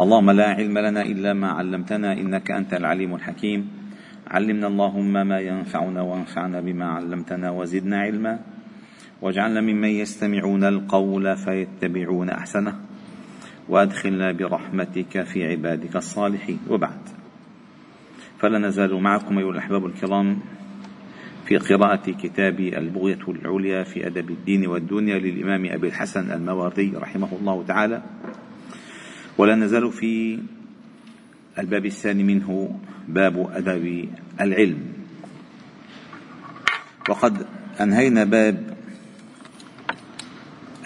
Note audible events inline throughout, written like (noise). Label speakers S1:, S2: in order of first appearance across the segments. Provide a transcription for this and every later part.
S1: اللهم لا علم لنا إلا ما علمتنا إنك أنت العليم الحكيم. علمنا اللهم ما ينفعنا وانفعنا بما علمتنا وزدنا علما. واجعلنا ممن يستمعون القول فيتبعون أحسنه. وأدخلنا برحمتك في عبادك الصالحين. وبعد. فلا نزال معكم أيها الأحباب الكرام في قراءة كتاب البغية العليا في أدب الدين والدنيا للإمام أبي الحسن الماوردي رحمه الله تعالى. ولا نزال في الباب الثاني منه باب أدب العلم. وقد أنهينا باب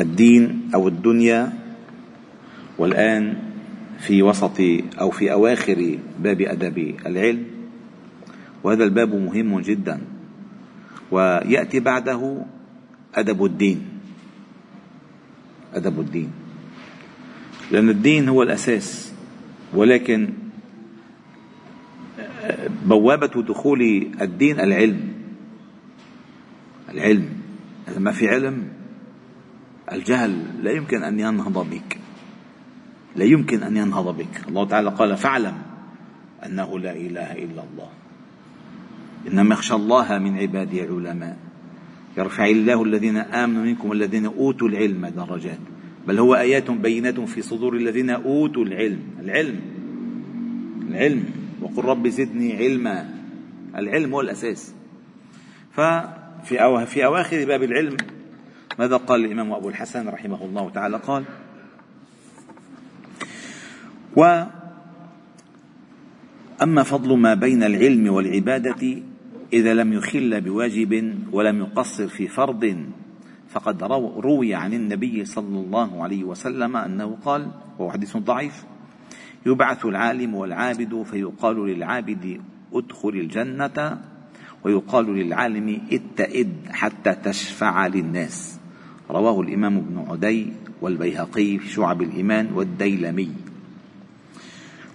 S1: الدين أو الدنيا والآن في وسط أو في أواخر باب أدب العلم. وهذا الباب مهم جدا ويأتي بعده أدب الدين. أدب الدين. لأن الدين هو الأساس. ولكن بوابة دخول الدين العلم. العلم. إذا ما في علم الجهل لا يمكن أن ينهض بك. لا يمكن أن ينهض بك. الله تعالى قال فاعلم أنه لا إله إلا الله. إنما يخشى الله من عباده العلماء. يرفع الله الذين آمنوا منكم والذين أوتوا العلم درجات. بل هو آيات بينات في صدور الذين أوتوا العلم. العلم. العلم. وقل رب زدني علما. العلم هو الأساس. ففي في أواخر باب العلم ماذا قال الإمام أبو الحسن رحمه الله تعالى؟ قال و أما فضل ما بين العلم والعبادة إذا لم يخل بواجب ولم يقصر في فرض فقد روي عن النبي صلى الله عليه وسلم أنه قال وهو حديث ضعيف يبعث العالم والعابد فيقال للعابد ادخل الجنة ويقال للعالم اتئد حتى تشفع للناس. رواه الإمام ابن عدي والبيهقي في شعب الإيمان والديلمي.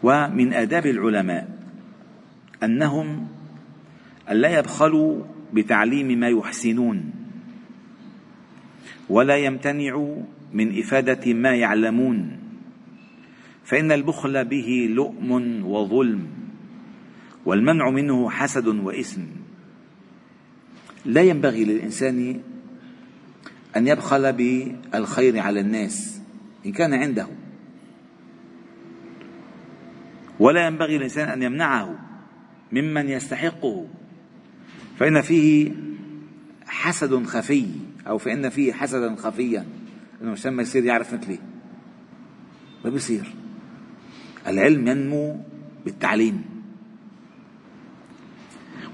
S1: ومن آداب العلماء أنهم ألا يبخلوا بتعليم ما يحسنون. ولا يمتنعوا من إفادة ما يعلمون فإن البخل به لؤم وظلم والمنع منه حسد وإثم. لا ينبغي للإنسان أن يبخل بالخير على الناس إن كان عنده ولا ينبغي للإنسان أن يمنعه ممن يستحقه فإن فيه حسد خفي. أو فإن فيه حسدا خفيا. إنه الإنسان ما يصير يعرف مثلي. ما بيصير. العلم ينمو بالتعليم.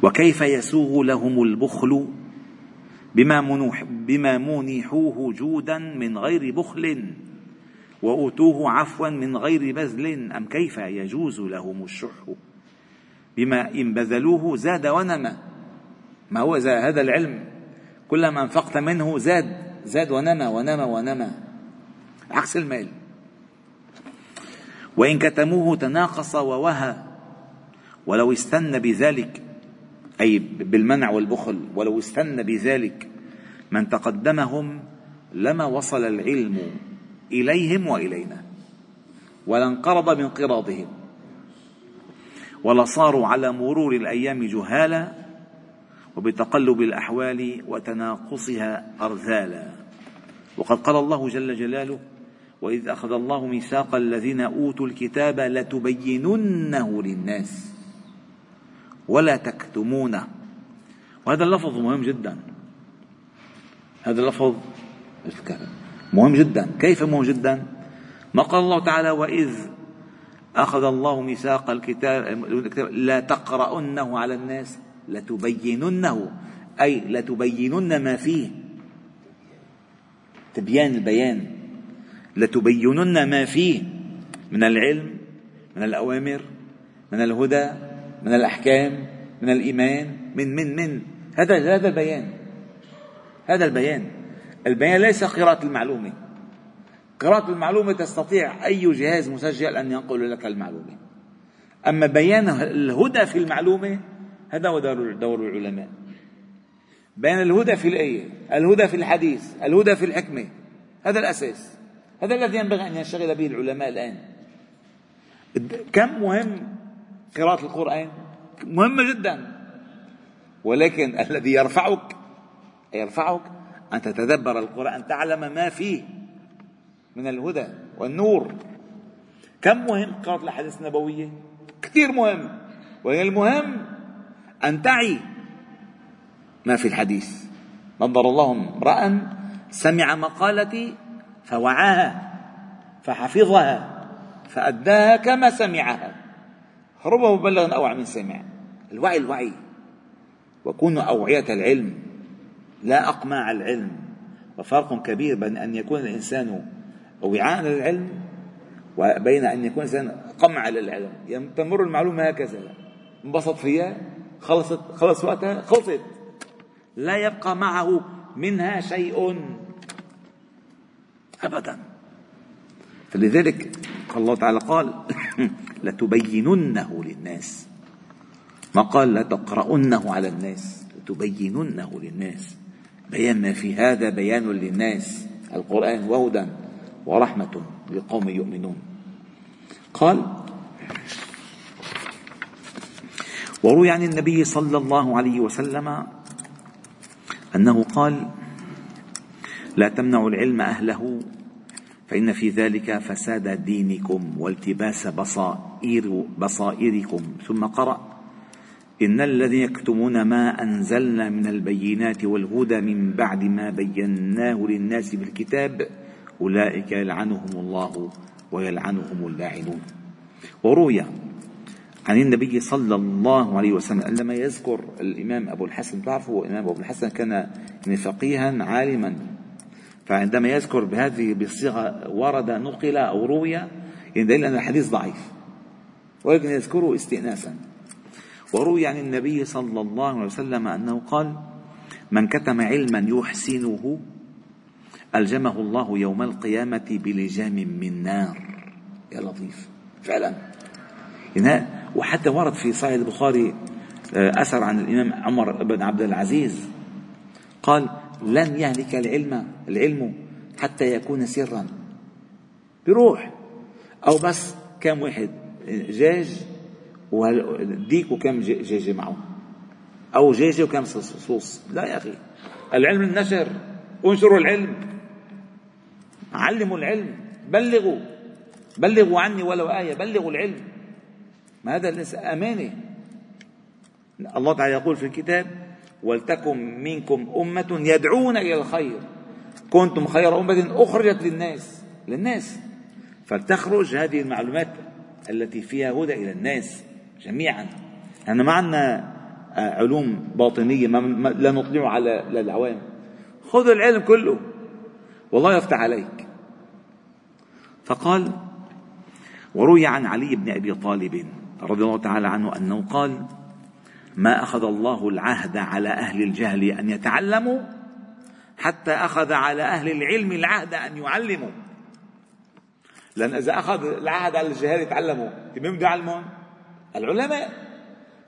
S1: وكيف يسوغ لهم البخل بما, منوح بما منحوه جودا من غير بخل وأوتوه عفوا من غير بذل؟ أم كيف يجوز لهم الشح بما إن بذلوه زاد ونمى ما هو هذا العلم كلما انفقت منه زاد زاد ونمى ونمى ونمى عكس المال. وإن كتموه تناقص ووهى. ولو استن بذلك أي بالمنع والبخل ولو استن بذلك من تقدمهم لما وصل العلم إليهم وإلينا. ولانقرض من قراضهم. ولصاروا على مرور الأيام جهالا وبتقلب الأحوال وتناقصها أرذالا. وقد قال الله جل جلاله وإذ أخذ الله ميثاق الذين أوتوا الكتاب لتبيننه للناس ولا تكتمونه. وهذا اللفظ مهم جدا. هذا اللفظ مهم جدا. كيف مهم جدا؟ ما قال الله تعالى وإذ أخذ الله ميثاق الكتاب لا تقرؤنه على الناس لتبيننه أي لتبينن ما فيه. تبيان البيان. لتبينن ما فيه. من العلم من الأوامر من الهدى من الأحكام من الإيمان من من من. هذا هذا البيان. هذا البيان. البيان ليس قراءة المعلومة. قراءة المعلومة تستطيع أي جهاز مسجل أن ينقل لك المعلومة. أما بيان الهدى في المعلومة هذا هو دور, العلماء. بيان الهدى في الآية الهدى في الحديث الهدى في الحكمة. هذا الأساس. هذا الذي ينبغي أن ينشغل به العلماء الآن. كم مهم قراءة القرآن؟ مهمة جدا. ولكن (laughs) الذي يرفعك يرفعك أن تتدبر القرآن تعلم ما فيه من الهدى والنور. كم مهم قراءة الأحاديث النبوية؟ كثير مهم. والمهم أن تعي ما في الحديث. نظر الله امرأ سمع مقالتي فوعاها فحفظها فأداها كما سمعها. ربما مبلغ أوعى من سمع. الوعي الوعي. وكونوا أوعية العلم. لا أقماع العلم. وفرق كبير بين أن يكون الإنسان وعاء للعلم وبين أن يكون الإنسان قمع للعلم. يعني تمر المعلومة هكذا. انبسط فيها. خلصت خلص وقتها؟ خلصت. لا يبقى معه منها شيء. أبدا. فلذلك الله تعالى قال (laughs) لتبيننه للناس. ما قال لتقرؤنه على الناس. لتبيننه للناس. بيان ما في هذا بيان للناس. القرآن وهدى ورحمة لقوم يؤمنون. قال وروي عن النبي صلى الله عليه وسلم أنه قال لا تمنعوا العلم أهله فإن في ذلك فساد دينكم والتباس بصائر بصائركم. ثم قرأ إن الذين يكتمون ما أنزلنا من البينات والهدى من بعد ما بيناه للناس بالكتاب أولئك يلعنهم الله ويلعنهم اللاعنون. وروي عن النبي صلى الله عليه وسلم عندما يذكر الإمام أبو الحسن تعرفوا الإمام أبو الحسن كان فقيها عالما. فعندما يذكر بهذه بصيغة ورد نقل أو روي يدل أن الحديث ضعيف ولكن يذكره استئناسا. وروي عن النبي صلى الله عليه وسلم أنه قال من كتم علما يحسنه ألجمه الله يوم القيامة بلجام من نار. يا لطيف. فعلا. وحتى ورد في صحيح البخاري آه، أثر عن الإمام عمر بن عبد العزيز. قال لن يهلك العلم العلم حتى يكون سرا. بروح. أو بس كم واحد جاج وديك وكم جاج معه. أو جاجة وكم صوص. لا يا أخي. العلم النشر. انشروا العلم. علموا العلم. بلغوا. بلغوا عني ولو آية. بلغوا العلم. ما هذا أمانة. الله تعالى يقول في الكتاب ولتكن منكم أمة يدعون إلى الخير. كنتم خير أمة أخرجت للناس للناس. فلتخرج هذه المعلومات التي فيها هدى إلى الناس جميعا. إحنا ما عندنا آه، علوم باطنية ما لا نطلع على العوام. خذ العلم كله والله يفتح عليك. فقال وروي عن علي بن أبي طالب رضي الله تعالى عنه أنه قال ما أخذ الله العهد على أهل الجهل أن يتعلموا حتى أخذ على أهل العلم العهد أن يعلموا. لأن إذا أخذ العهد على الجهال يتعلموا. مين بده يعلمون؟ العلماء.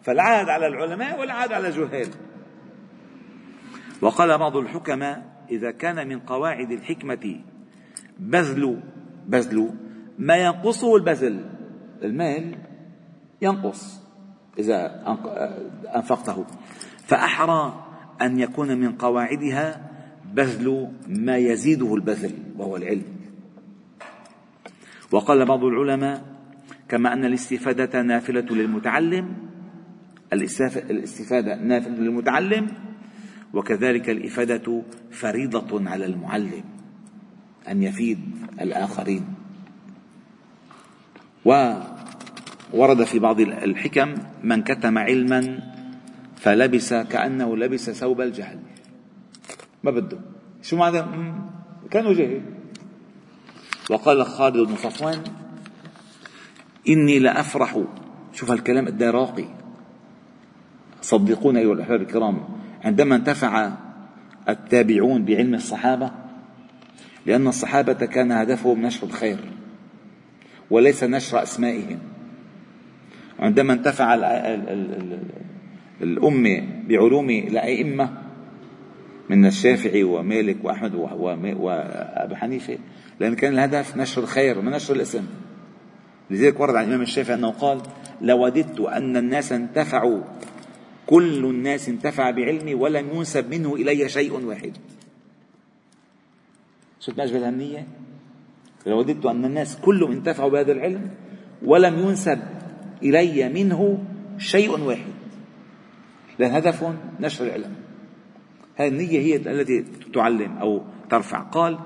S1: فالعهد على العلماء والعهد على الجهال وقال بعض الحكماء إذا كان من قواعد الحكمة بذل بذل ما ينقصه البذل المال ينقص. إذا أنفقته. فأحرى أن يكون من قواعدها بذل ما يزيده البذل وهو العلم. وقال بعض العلماء كما أن الاستفادة نافلة للمتعلم الاستفادة نافلة للمتعلم وكذلك الإفادة فريضة على المعلم أن يفيد الآخرين. وورد في بعض الحكم من كتم علما فلبس كأنه لبس ثوب الجهل. ما بده. شو معنى؟ كانوا جاهل. وقال خالد بن صفوان إني لأفرح. شوف هالكلام قد راقي صدقونا أيها الأحباب الكرام عندما انتفع التابعون بعلم الصحابة لأن الصحابة كان هدفهم نشر الخير وليس نشر أسمائهم. عندما انتفع الأمة بعلوم الأئمة من الشافعي ومالك وأحمد وأبي حنيفة لأن كان الهدف نشر الخير ما نشر الاسم. لذلك ورد عن الإمام الشافعي أنه قال لوددت أن الناس انتفعوا كل الناس انتفع بعلمي ولم ينسب منه إلي شيء واحد. شفت ما النية لوددت أن الناس كلهم انتفعوا بهذا العلم ولم ينسب إلي منه شيء واحد. لأن هدف نشر العلم هذه النية هي التي تعلم أو ترفع. قال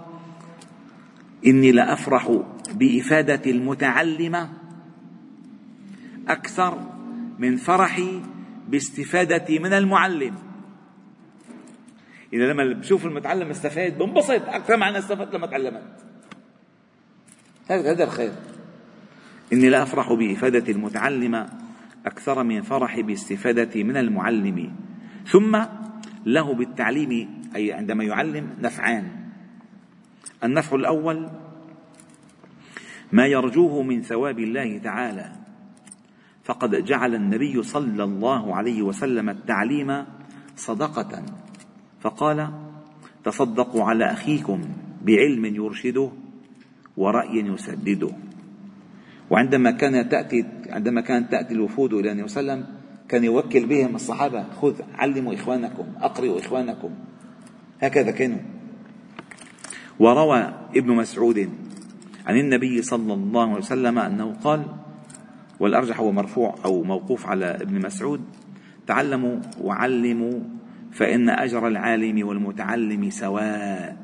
S1: إني لأفرح بإفادة المتعلم أكثر من فرحي باستفادتي من المعلم. إذا لما بشوف المتعلم استفاد بنبسط أكثر ما أنا استفدت لما تعلمت. هذا هذا الخير. إني لا أفرح بإفادة المتعلم أكثر من فرحي باستفادتي من المعلم. ثم له بالتعليم أي عندما يعلم نفعان. النفع الأول ما يرجوه من ثواب الله تعالى. فقد جعل النبي صلى الله عليه وسلم التعليم صدقة. فقال تصدقوا على أخيكم بعلم يرشده ورأي يسدده. وعندما كان تأتي عندما كانت تأتي الوفود إلى النبي صلى الله عليه وسلم كان يوكل بهم الصحابة خذ علموا إخوانكم أقرئوا إخوانكم. هكذا كانوا. وروى ابن مسعود عن النبي صلى الله عليه وسلم أنه قال والأرجح هو مرفوع أو موقوف على ابن مسعود تعلموا وعلموا فإن أجر العالم والمتعلم سواء.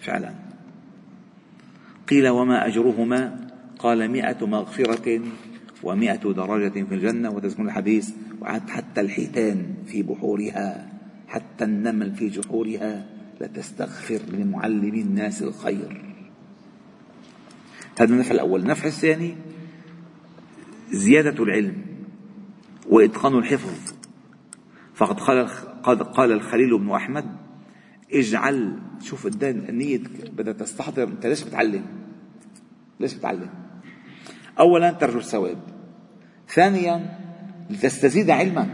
S1: فعلا. قيل وما أجرهما؟ قال مئة مغفرة ومئة درجة في الجنة وتذكر الحديث حتى الحيتان في بحورها حتى النمل في جحورها لتستغفر لمعلم الناس الخير هذا النفع الأول النفع الثاني زيادة العلم وإتقان الحفظ فقد قال قد قال الخليل بن أحمد اجعل شوف النية بدها تستحضر أنت ليش بتعلم؟ ليش بتعلم؟ أولا ترجو الثواب ثانيا لتستزيد علما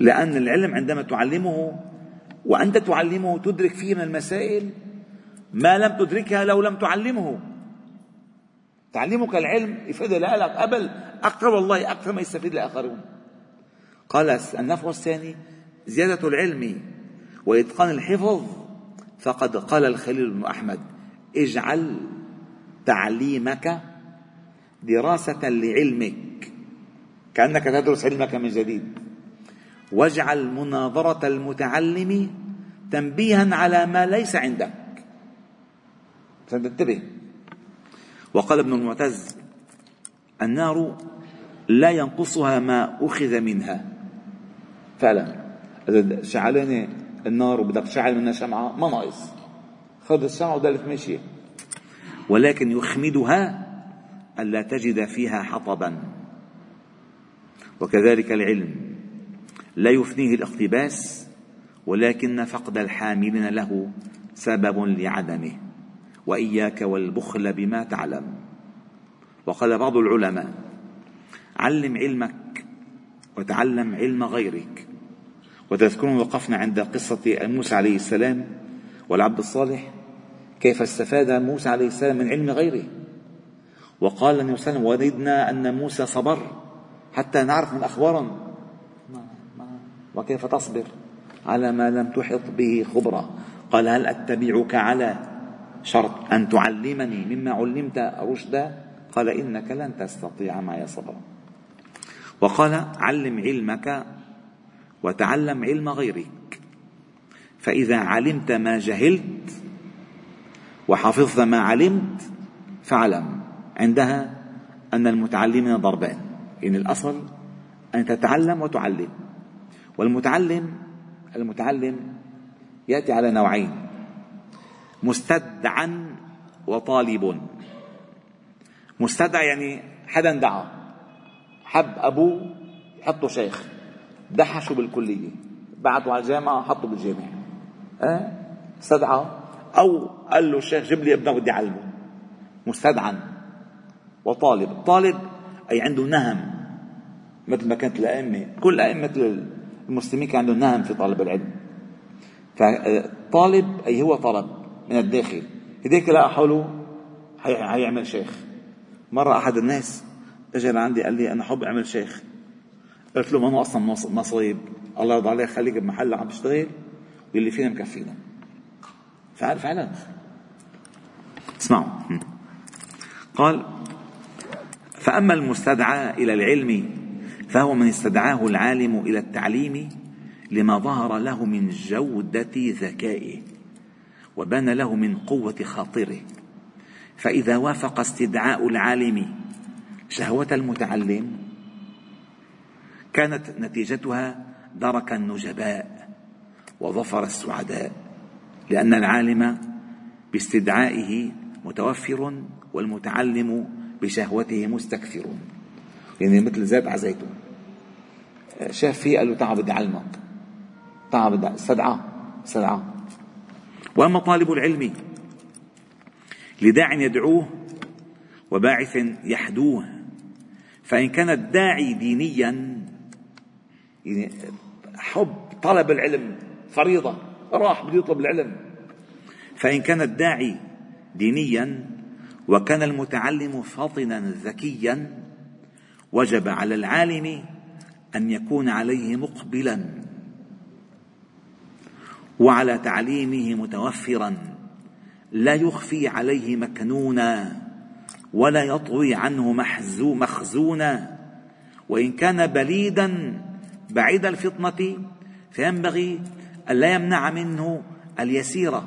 S1: لأن العلم عندما تعلمه وأنت تعلمه تدرك فيه من المسائل ما لم تدركها لو لم تعلمه. تعليمك العلم يفيد لك قبل أكثر والله أكثر ما يستفيد الآخرون. قال النفع الثاني زيادة العلم وإتقان الحفظ. فقد قال الخليل بن أحمد اجعل تعليمك دراسة لعلمك. كأنك تدرس علمك من جديد. واجعل مناظرة المتعلم تنبيها على ما ليس عندك. فانتبه وقال ابن المعتز النار لا ينقصها ما أخذ منها. فعلا. إذا شعلانة النار وبدك تشعل منها شمعة ما ناقص. خذ الشمعة ودلت ماشية ولكن يخمدها ألا تجد فيها حطبا. وكذلك العلم. لا يفنيه الاقتباس ولكن فقد الحاملين له سبب لعدمه. وإياك والبخل بما تعلم. وقال بعض العلماء علم علمك وتعلم علم غيرك. وتذكرون وقفنا عند قصة موسى عليه السلام والعبد الصالح كيف استفاد موسى عليه السلام من علم غيره. وقال النبي صلى الله عليه وسلم وددنا أن موسى صبر حتى نعرف من أخبارهم. وكيف تصبر؟ على ما لم تحط به خبرا قال هل أتبعك على شرط أن تعلمني مما علمت رشدا؟ قال إنك لن تستطيع معي صبرا وقال علم علمك وتعلم علم غيرك. فإذا علمت ما جهلت وحفظت ما علمت فاعلم. عندها أن المتعلمين ضربان. يعني الأصل أن تتعلم وتعلم. والمتعلم المتعلم يأتي على نوعين. مستدعا وطالب. مستدعى يعني حدا دعا. حب أبوه يحطه شيخ. دحشه بالكلية. بعته على الجامعة حطه بالجامعة. أه؟ استدعى. أو قال له الشيخ جيب لي ابنك بدي أعلمه. مستدعا. وطالب. طالب أي عنده نهم مثل ما كانت الأئمة. كل أئمة المسلمين كان عندهم نهم في طالب العلم. فطالب أي هو طلب من الداخل. هديك لا حوله هيعمل شيخ. مرة أحد الناس اجى لعندي قال لي أنا حب أعمل شيخ. قلت له ما أنا أصلا مصيب الله يرضى عليك خليك بمحل عم تشتغل واللي فينا مكفينا. فعلا فعلا. اسمعوا. قال فأما المستدعى إلى العلم فهو من استدعاه العالم إلى التعليم لما ظهر له من جودة ذكائه وبان له من قوة خاطره. فإذا وافق استدعاء العالم شهوة المتعلم كانت نتيجتها درك النجباء وظفر السعداء لأن العالم باستدعائه متوفر والمتعلم بشهوته مستكثر. يعني مثل زيت على زيتون شاف فيه قال له تعال بدي أعلمك تعال بدي استدعاه استدعاه وأما طالب العلم لداع يدعوه وباعث يحدوه فإن كان الداعي دينيا يعني حب طلب العلم فريضة راح بده يطلب العلم. فإن كان الداعي دينيا وكان المتعلم فطنا ذكيا وجب على العالم أن يكون عليه مقبلا وعلى تعليمه متوفرا لا يخفي عليه مكنونا ولا يطوي عنه محزو مخزونا. وإن كان بليدا بعيد الفطنة فينبغي ألا يمنع منه اليسير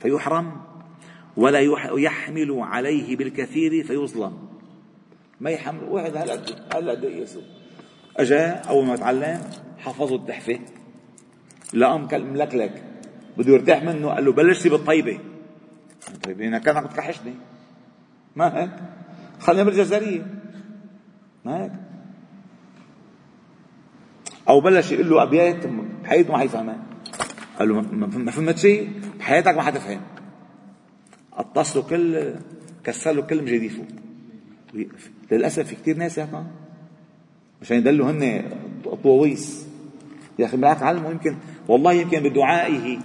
S1: فيحرم. ولا يحمل عليه بالكثير فيظلم. ما يحمل واحد هلا هلا يسوع اجا أول ما تعلم حفظوا التحفة. لقى ملكلك. بده يرتاح منه. قال له بلشتي بالطيبة. طيب أنا كان عم تكحشني ما هيك؟ خلينا بالجزريه ما هيك؟ أو بلش يقول له أبيات بحياته ما حيفهمها. قال له ما فهمت شيء؟ بحياتك ما حتفهم. له كل كسر له كل مجاديفه للأسف في كثير ناس هيك عشان يدلوا هن طواويس. يا أخي بالعكس علمه يمكن والله يمكن بدعائه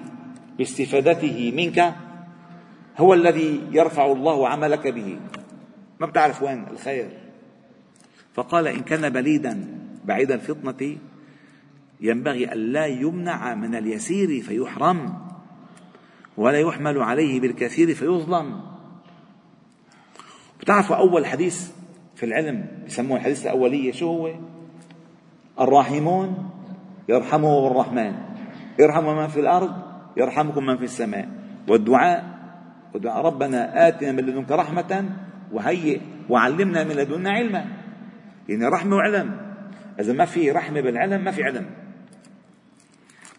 S1: باستفادته منك هو الذي يرفع الله عملك به. ما بتعرف وين؟ الخير. فقال إن كان بليدا بعيد الفطنة ينبغي الا يمنع من اليسير فيحرم. ولا يحمل عليه بالكثير فيظلم. بتعرفوا أول حديث في العلم بسموه الحديث الأولية شو هو؟ الراحمون يرحمهم الرحمن. ارحم من في الأرض يرحمكم من في السماء. والدعاء ودعاء ربنا آتنا من لدنك رحمة وهيئ وعلمنا من لدنا علما. يعني رحمة وعلم. إذا ما في رحمة بالعلم ما في علم.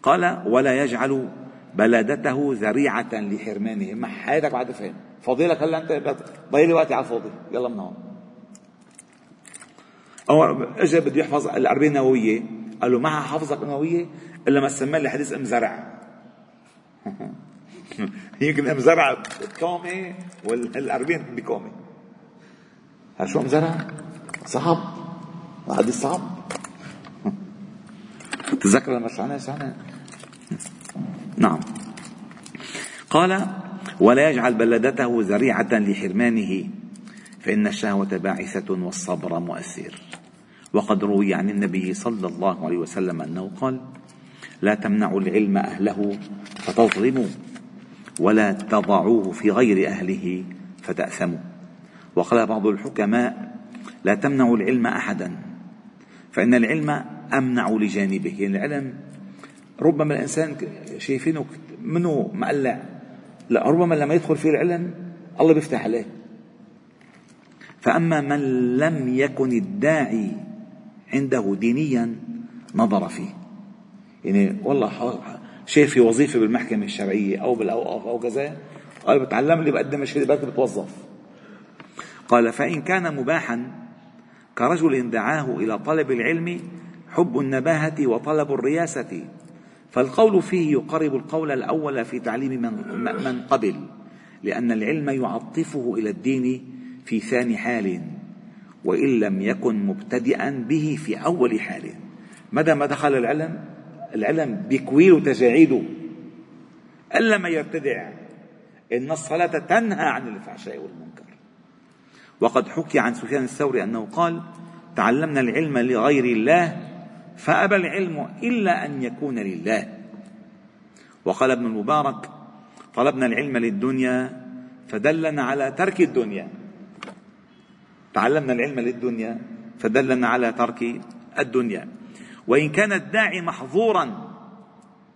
S1: قال ولا يجعل بلدته ذريعة لحرمانه. ما حياتك بعد فهم فضيلك هلا أنت ضيلي وقتي على الفاضي. يلا من هون. أو اجى بده يحفظ الأربعين النووية قال له ما حافظك النووية إلا ما سمى لي حديث أم زرع. (laughs) يمكن أم زرع كومة والأربعين بكومة هل شو أم زرع؟ صعب. حديث صعب. (laughs) تذكر لما شعنا شعنا نعم. قال ولا يجعل بلدته ذريعة لحرمانه فإن الشهوة باعثة والصبر مؤثر. وقد روي عن النبي صلى الله عليه وسلم أنه قال لا تمنعوا العلم أهله فتظلموا ولا تضعوه في غير أهله فتأثموا. وقال بعض الحكماء لا تمنعوا العلم أحدا فإن العلم أمنع لجانبه يعني العلم ربما الإنسان شايفينه منه مقلع لا ربما لما يدخل في العلم الله بيفتح عليه. فأما من لم يكن الداعي عنده دينيا نظر فيه. يعني والله شايف في وظيفة بالمحكمة الشرعية أو بالأوقاف أو كذا قال بتعلم لي بقدم شهادة بتوظف. قال فإن كان مباحا كرجل دعاه إلى طلب العلم حب النباهة وطلب الرياسة. فالقول فيه يقرب القول الأول في تعليم من, من قبل لأن العلم يعطفه إلى الدين في ثاني حال وإن لم يكن مبتدئا به في أول حال. مدى ما دخل العلم؟ العلم بيكويه تجاعيده إلا ما يبتدع إن الصلاة تنهى عن الفحشاء والمنكر. وقد حكي عن سفيان الثوري أنه قال تعلمنا العلم لغير الله فأبى العلم إلا أن يكون لله. وقال ابن المبارك طلبنا العلم للدنيا فدلنا على ترك الدنيا. تعلمنا العلم للدنيا فدلنا على ترك الدنيا. وإن كان الداعي محظورا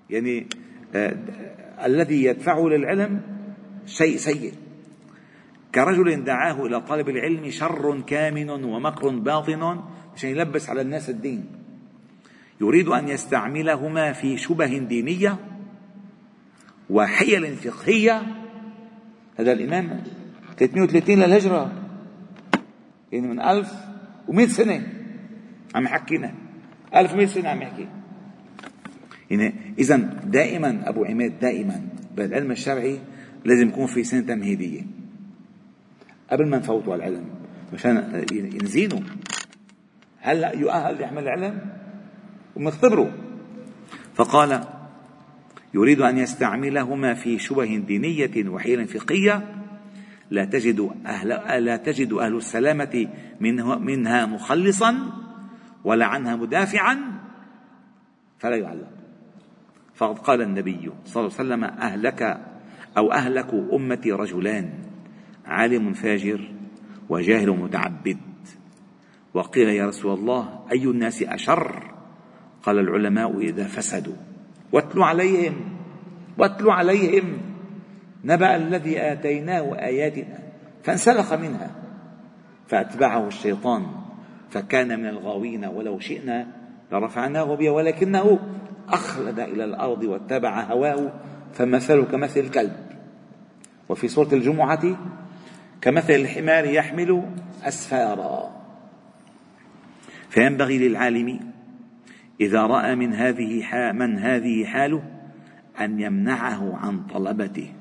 S1: يعني آه الذي يدفعه للعلم شيء سيء. كرجل دعاه إلى طلب العلم شر كامن ومكر باطن عشان يلبس على الناس الدين. يريد أن يستعملهما في شبه دينية وحيل فقهية. هذا الإمام 330 للهجرة يعني من 1100 سنة. عم يحكينا. 1100 سنة عم يحكي. يعني إذا دائما أبو عماد دائما بالعلم الشرعي لازم يكون في سنة تمهيدية. قبل ما نفوتوا على العلم مشان نزينه هلا يؤهل يحمل العلم؟ ومختبره فقال يريد أن يستعملهما في شبه دينية وحيل فقهية. لا تجد أهل لا تجد أهل السلامة منها مخلصا ولا عنها مدافعا فلا يعلم فقد قال النبي صلى الله عليه وسلم أهلك أو أهلك أمتي رجلان عالم فاجر وجاهل متعبد. وقيل يا رسول الله أي الناس أشر؟ قال العلماء إذا فسدوا. واتلوا عليهم واتلوا عليهم. نبأ الذي آتيناه آياتنا فانسلخ منها فأتبعه الشيطان فكان من الغاوين ولو شئنا لرفعناه بها ولكنه أخلد إلى الأرض واتبع هواه فمثله كمثل الكلب. وفي سورة الجمعة كمثل الحمار يحمل أسفارا. فينبغي للعالم إذا رأى من هذه من هذه حاله أن يمنعه عن طلبته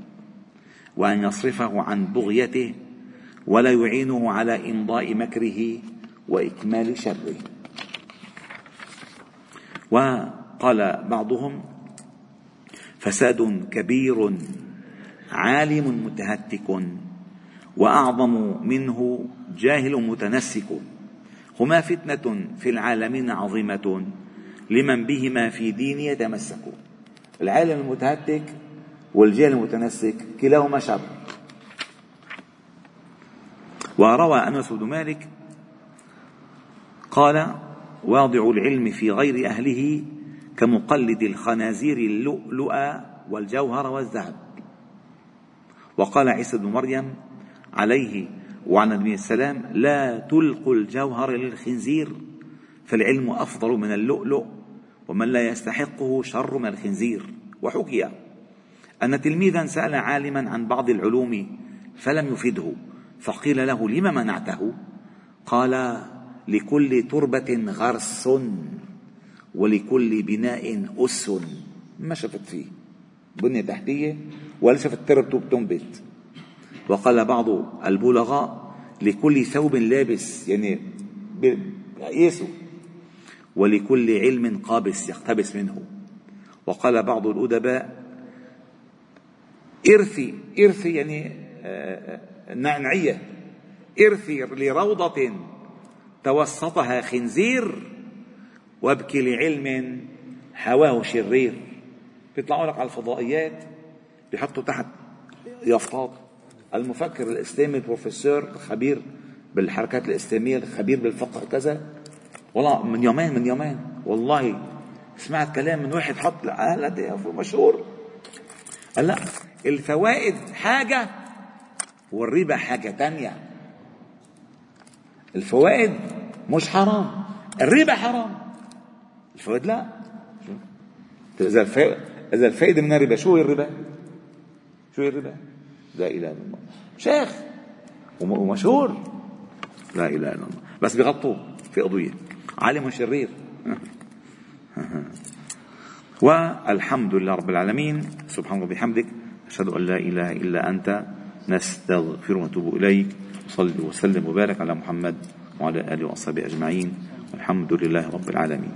S1: وأن يصرفه عن بغيته ولا يعينه على إمضاء مكره وإكمال شره. وقال بعضهم فساد كبير عالم متهتك وأعظم منه جاهل متنسك. هما فتنة في العالمين عظيمة. لمن بهما في دين يتمسك. العالم المتهتك والجاهل المتنسك كلاهما شر. وروى أنس بن مالك قال واضع العلم في غير أهله كمقلد الخنازير اللؤلؤ والجوهر والذهب. وقال عيسى بن مريم عليه وعن النبي السلام لا تلقوا الجوهر للخنزير فالعلم أفضل من اللؤلؤ ومن لا يستحقه شر من الخنزير. وحكي أن تلميذا سأل عالما عن بعض العلوم فلم يفده فقيل له لم منعته؟ قال لكل تربة غرس ولكل بناء أس. ما شفت فيه؟ بنية تحتية ولا شفت تربته بتنبت وقال بعض البلغاء لكل ثوب لابس يعني يقيسوا ولكل علم قابس يقتبس منه. وقال بعض الأدباء إرثي إرثي يعني آه، آه، نعنعية. إرثي لروضة توسطها خنزير وابكي لعلم هواه شرير. بيطلعوا لك على الفضائيات بيحطوا تحت يافطات. المفكر الإسلامي البروفيسور الخبير بالحركات الإسلامية الخبير بالفقه كذا والله من يومين من يومين. والله سمعت كلام من واحد حط لا مشهور. قال لا الفوائد حاجة والربا حاجة تانية. الفوائد مش حرام الربا حرام. الفوائد لا. إذا إذا الفائدة من الربا شو هي الربا؟ شو هي الربا؟ لا إله إلا الله. شيخ ومشهور. لا إله إلا الله. بس بغطوا في قضية. عالم شرير. (laughs) والحمد لله رب العالمين. سبحانه وبحمدك أشهد أن لا إله إلا أنت. نستغفر ونتوب إليك. وصلي وسلم وبارك على محمد وعلى آله وأصحابه أجمعين. والحمد لله رب العالمين.